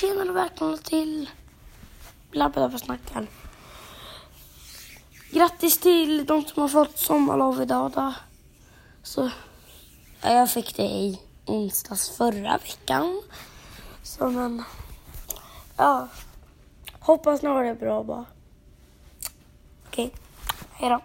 Tjenare och välkomna till Blabba snackar. Grattis till de som har fått sommarlov idag då. Så, ja, jag fick det i onsdags förra veckan. Så men, ja. Hoppas ni har det bra bara. Okej, hej då.